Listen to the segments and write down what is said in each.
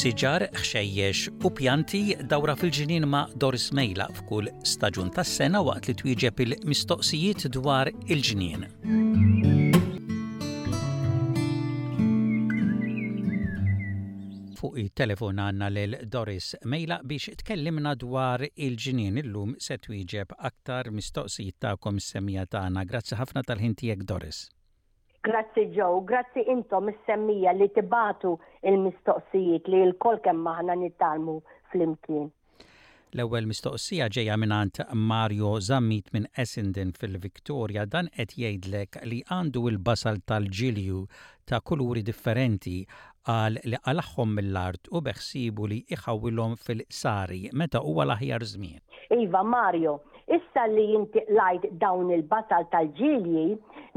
Siġar, ħxejjex u pjanti dawra fil-ġinien ma' Doris Mejla f'kull staġun tas-sena waqt li twieġeb il-mistoqsijiet dwar il-ġnien. Fuq it-telefon għandna lil Doris Mejlaq biex tkellimna dwar il-ġnien. Illum se twieġeb aktar mistoqsijiet tagħkom is-semmija tagħna. Grazzi ħafna tal-ħin tiegħek Doris. Grazzi Joe u grazzi intom is-semmija li tibagħtu l-mistoqsijiet li lkoll kemm aħna nitgħallmu flimkien. L-ewwel mistoqsija ġejja mingħand Mario Zammit minn Essendon fil-Victoria, dan qed jgħidlek li għandu il-basal tal-ġilju ta' kuluri differenti, qal li qalagħhom mill-art u beħsiebu li jħawwilhom fil-qsari meta huwa l-aħjar żmien. Iva Mario, issa li inti qlajt dawn il-basal tal-ġilji,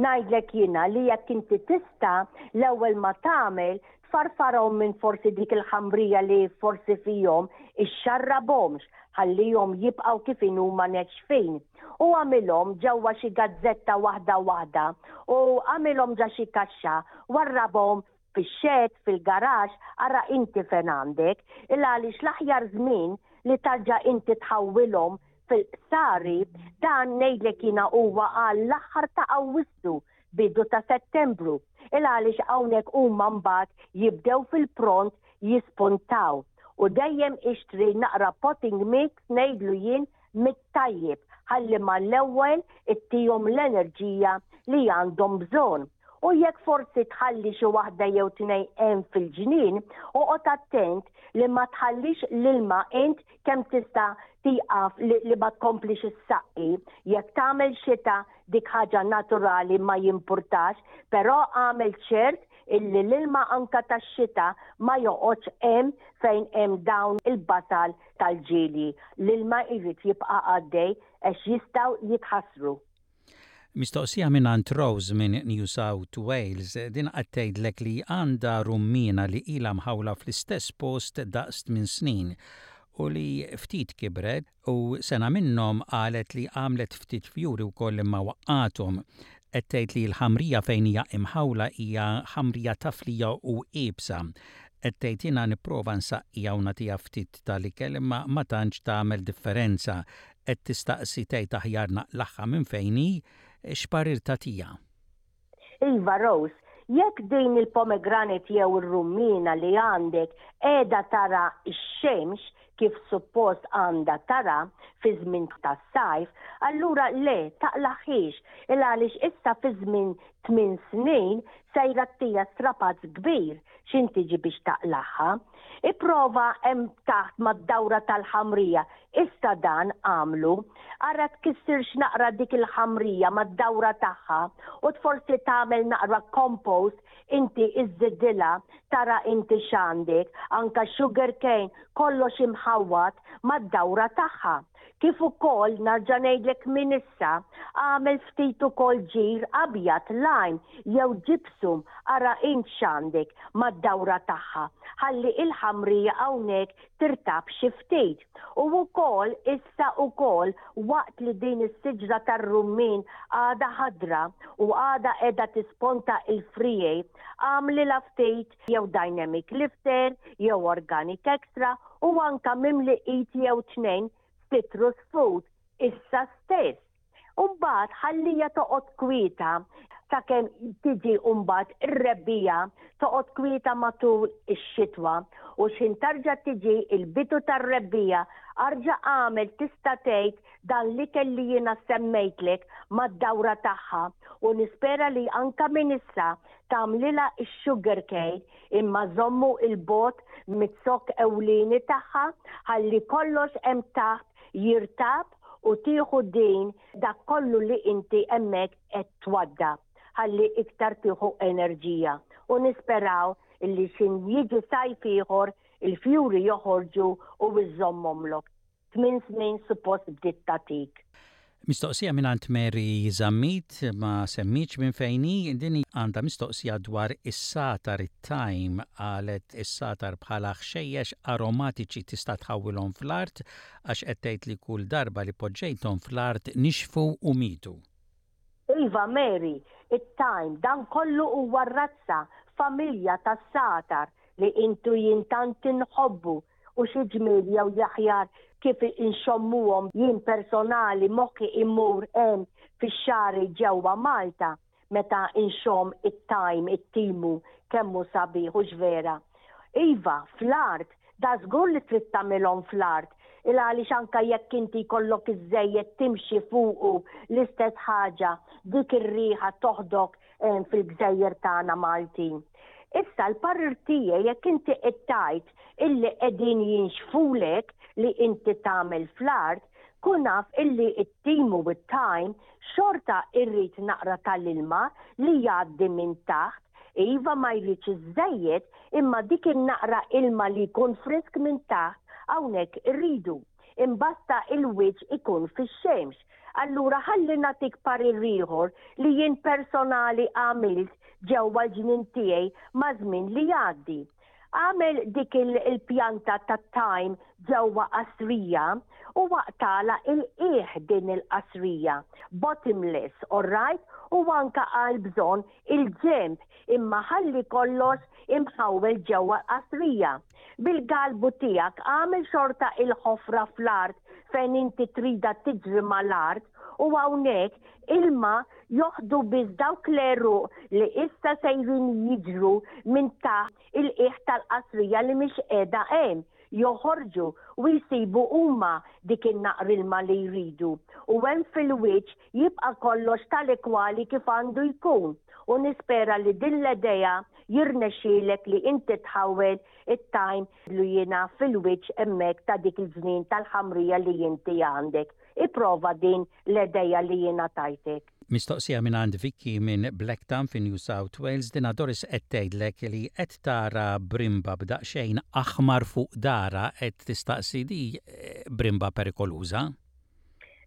ngħidlek jiena li jekk inti tista' l-ewwel ma tagħmel Farfarhom minn forsi dik il-ħamrija li forsi fihom, ixxarrabhomx, ħallihom jibqgħu kif inhuma nexfin. U agħmilhom ġewwa xi gazzetta waħda waħda u agħmilhom ġa xi kaxxa, warrabhom fix-xed, fil-garaxx, ara inti fejn għandek, il-għaliex l-aħjar żmien li tarġa' inti tħawwilhom fil-qsari, dan ngħidlek jiena huwa għall-aħħar ta' Awwissu, bidu ta' Settembru, il għaliex hawnhekk huma mbagħad jibdew fil-pront jispuntaw u dejjem ixtri naqra potting mix ngħidlu jien mit-tajjeb ħalli mal-ewwel ittihom l-enerġija li għandhom bżonn. U jekk forsi tħalli xi waħda jew tnejn hemm fil-ġnien, oqgħod attent li ma tħallix l-ilma int kemm tista' tieqaf li, li ma tkomplix issaqqi. Jekk tagħmel xita dik ħaġa naturali ma jimpurtax, però għamel ċert illi l-ilma anka tax-xita ma joqgħodx hemm fejn hemm dawn il-basal tal-ġieli. L-ilma jrid jibqa' għaddej għax jistgħu jitħassru. Mistoqsija mingħand Rose minn New South Wales, din qed tgħidlek li għandha rummiena li ilha mħawla fl-istess post daqs tmien snin u li ftit kibret u sena minnhom qalet li għamlet ftit fjuri wkoll imma waqqagħthom. Qed tgħid li l-ħamrija fejn hija imħawla hija ħamrija taflija u iebsa. Qed tgħid jiena nipprova nsaqqiha u nagħtiha ftit tal-ikel imma ma tantx tagħmel differenza. Qed tistaqsi tgħid aħjar naqlagħha minn fejn hi, x'parir tagħtiha? Iva Rose, jekk din il-pomegranate jew ir-rummiena li għandek qiegħda tara x-xemx kif suppost għandha tara fiż-żmien tas-sajf, allura le taqlagħhiex il-għaliex issa fiż-żmien tmien snin se jgħattija strapazz kbir x'intiġi biex taqlagħha. Ipprova hemm taħt mad-dawra tal-ħamrija Issa dan agħmlu, ara tkissirx naqra dik il-ħamrija mad-dawra tagħha u tforsi tagħmel naqra compost inti iżżiddilha tara inti x'għandek, anke sugar cane kollox imħawwad mad-dawra tagħha. Kif ukoll narġa' ngħidlek minn issa agħmel ftit ukoll ġir abjad lime jew gypsum ara int x'għandek mad-dawra tagħha ħalli il-ħamrija hawnhekk tirtab xi ftit. U wkoll issa wkoll waqt li din is-siġra tar-rummien għadha ħadra u għadha qiegħda tisponta l-friegħi, agħmlilha ftit jew Dynamic Lifter jew Organic Extra u anke mimli id jew tnejn Citrus Food issa stess. U mbagħad ħallija toqgħod kwieta sakemm tiġi mbagħad ir-rebbiegħa toqgħod kwieta matul ix-xitwa u x'ħin tarġa' tiġi l-bidu tar-rebbiegħa arġa' agħmel tista' tgħid dan l-ikel li jiena semmejtlek mad-dawra tagħha u nispera li anke minn issa tagħmlilha x-sugar cane imma żommu 'l bogħod mid-zokk ewlieni tagħha ħalli kollox hemm taħt jirtab u tieħu din dak kollu li inti hemmhekk qed twadda ħalli iktar tieħu enerġija u nisperaw illi xin jiġi sajf ieħor il-fjuri joħorġu u iżżommhomlok. Tmien snin suppost bdiet tagħtik. Mistoqsija mingħand Mary Zammit, ma semmietx minn fejn hi, din għandha mistoqsija dwar is-sagħtar it-thyme, qalet is-sagħtar bħala ħxejjex aromatiċi tista' tħawwilhom fl-art għax qed tgħid li kull darba li poġġejthom fl-art nixfu u mietu. Iva Mary, it-time, dan kollu huwa r-razza, familja tas-sagħtar li int u jien tant inħobbu u xi ġmiel jew l-aħjar kif inxommuhom jien personali moħħi imur hemm fix-xagħri ġewwa Malta. meta inxomm it-tajm, it-timu, kemm hu sabiħ, hux vera? Iva, fl-art, dażgur li trid tagħmilhom fl-art, il-għaliex anke jekk inti jkollok iż-żejjed timxi fuqu l-istess ħaġa, dik ir-riħa toħdok fil-gżejjer tagħna Maltin. Issa l-parir tiegħi jekk inti qed tgħid illi qegħdin jinxfulek li inti tagħmel fl-art, kun af illi t-timu u t-tajm xorta irrid naqra tal-ilma li jgħaddi minn taħt, iva ma jridx iż-żejjed imma dik in-naqra ilma li jkun frisk minn taħt hawnhekk irridu. Imbasta il-wiċċ ikun fix-xemx. Allura ħalli nagħtik parir ieħor li jien personali għamilt ġewwa l-ġnien tiegħi maż-żmien li jgħaddi. Agħmel dik il-pjanta tat-tajm ġewwa qasrija u aqtagħla 'l qiegħ din il-qasrija, bottomless, orrajt, u anke għal bżonn il-ġenb, imma ħalli kollox imħawwel ġewwa l-qasrija. Bil-galbu tiegħek agħmel xorta il-ħofra fl-art fejn inti tridha tiġri mal-art u hawnhekk ilma joħdu biss dawk l-għeruq li issa sejrin jiġru minn taħt il-qiegħ tal-qasrija li mhix qiegħda hemm, joħorġu u jsibu huma dik in-naqr ilma li jridu, u hemm fil-wiċċ jibqa' kollox tali kwali kif għandu jkun, u nispera li din l-edea jirnexxielek li inti tħawwel it-tajn li jiena fil-wiċċ hemmhekk ta' dik il-ġnien tal-ħamrija li inti għandek. Ipprova din. l-edejja li jiena tajtek. Mistoqsija minn għand Vicky minn Blacktown fi New South Wales, dinha Doris qed tgħidlek li qed tara brimba b'daqsxejn aħmar fuq darha qed tistaqsi di brimba perikoluża?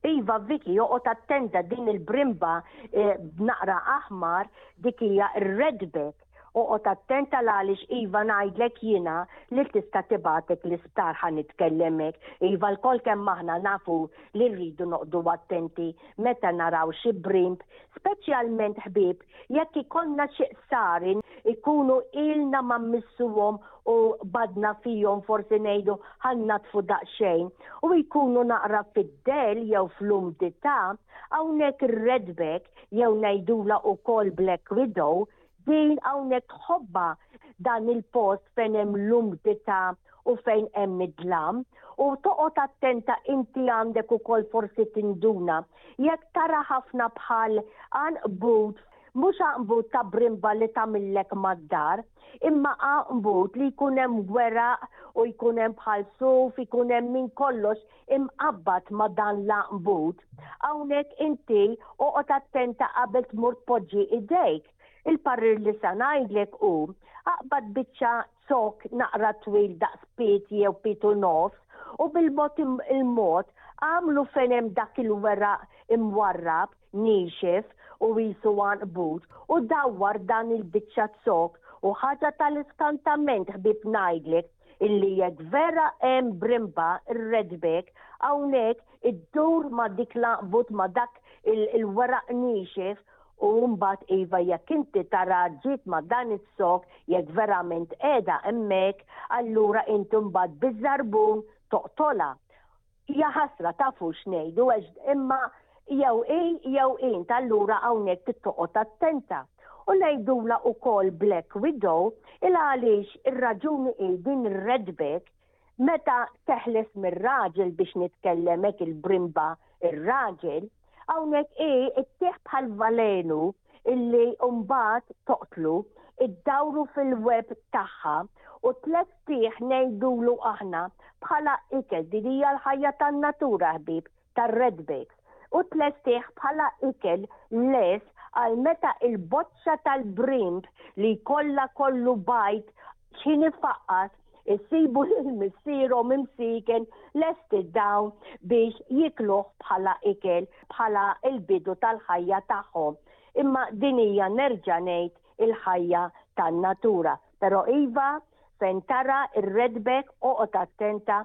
Iva Vicky joqgħod attenta din il-brimba b'naqra aħmar dik hija r-redback Oqgħod attent għal għaliex iva ngħidlek jiena lil tista' tibgħatek l-isptar ħa nitkellemek. Iva lkoll kemm aħna nafu li rridu noqgħdu attenti meta naraw xi brimb, speċjalment ħbieb jekk ikollna xi qsari jkunu ilna ma mmissuhom u badna fihom forsi ngħidu ħa nnaddfu daqsxejn u jkunu naqra fid-dell jew fl-umdità, hawnhekk ir-redback jew ngħidula wkoll black widow, din hawnhekk tħobbha dan il-post fejn hemm l-umdità u fejn hemm id-dlam u toqgħod attenta inti għandek ukoll forsi tinduna jekk tara ħafna bħal għanqbud mhux għanqbud ta' brimba li tagħmillek mad-dar, imma għanqbud li jkun hemm weraq u jkun hemm bħal suf, ikun hemm minn kollox, imqabbad ma' dan l-għanbud, hawnhekk inti oqgħod attenta qabel tmur tpoġġi idejk. Il-parir li sa ngħidlek hu, aqbad biċċa zokk naqra twil daqs pied jew pied u nofs u bil-mod il-mod agħmlu fejn hemm dak il-weraq imwarrab niexef u qisu għanqbut u dawwar dan il-biċċa zokk u ħaġa tal-iskantament ħbieb ngħidlek illi jekk vera hemm brimba r-redback hawnhekk iddur ma' dik l-għanqbut ma' dak il-weraq niexef u mbagħad iva jekk inti taraha ġiet ma' dan iz-zokk jekk verament qiegħda hemmhekk allura inti mbagħad biz-zarbun toqtolha Hija ħasra tafu x'ngħidu għax imma jew hi jew int allura hawnhekk trid toqgħod attenta. U ngħidulha wkoll black widow il għaliex ir-raġuni hi din ir-redback meta teħles mir-raġel biex nitkellem hekk il-brimba ir-raġel, Hawnhekk hi ttieħ bħal valenu illi mbagħad toqtlu, iddawru fil-web tagħha u tlestih ngħidulu aħna bħala ikel, din hija l-ħajja tan-natura ħbieb tar-redbacks, u tlestih bħala ikel lest għal meta l-boċċa tal-brimb li jkollha kollu bajd X'ħin ifaqqas isibu lil missierhom imsiken lest id-dawn biex jikluh bħala ikel, bħala l-bidu tal-ħajja tagħhom. Imma din hija nerġa' ngħid il-ħajja tan-natura. Però iva, fejn tara r-redback oqgħod attenta